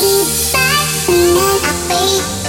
Keep back, and I wait.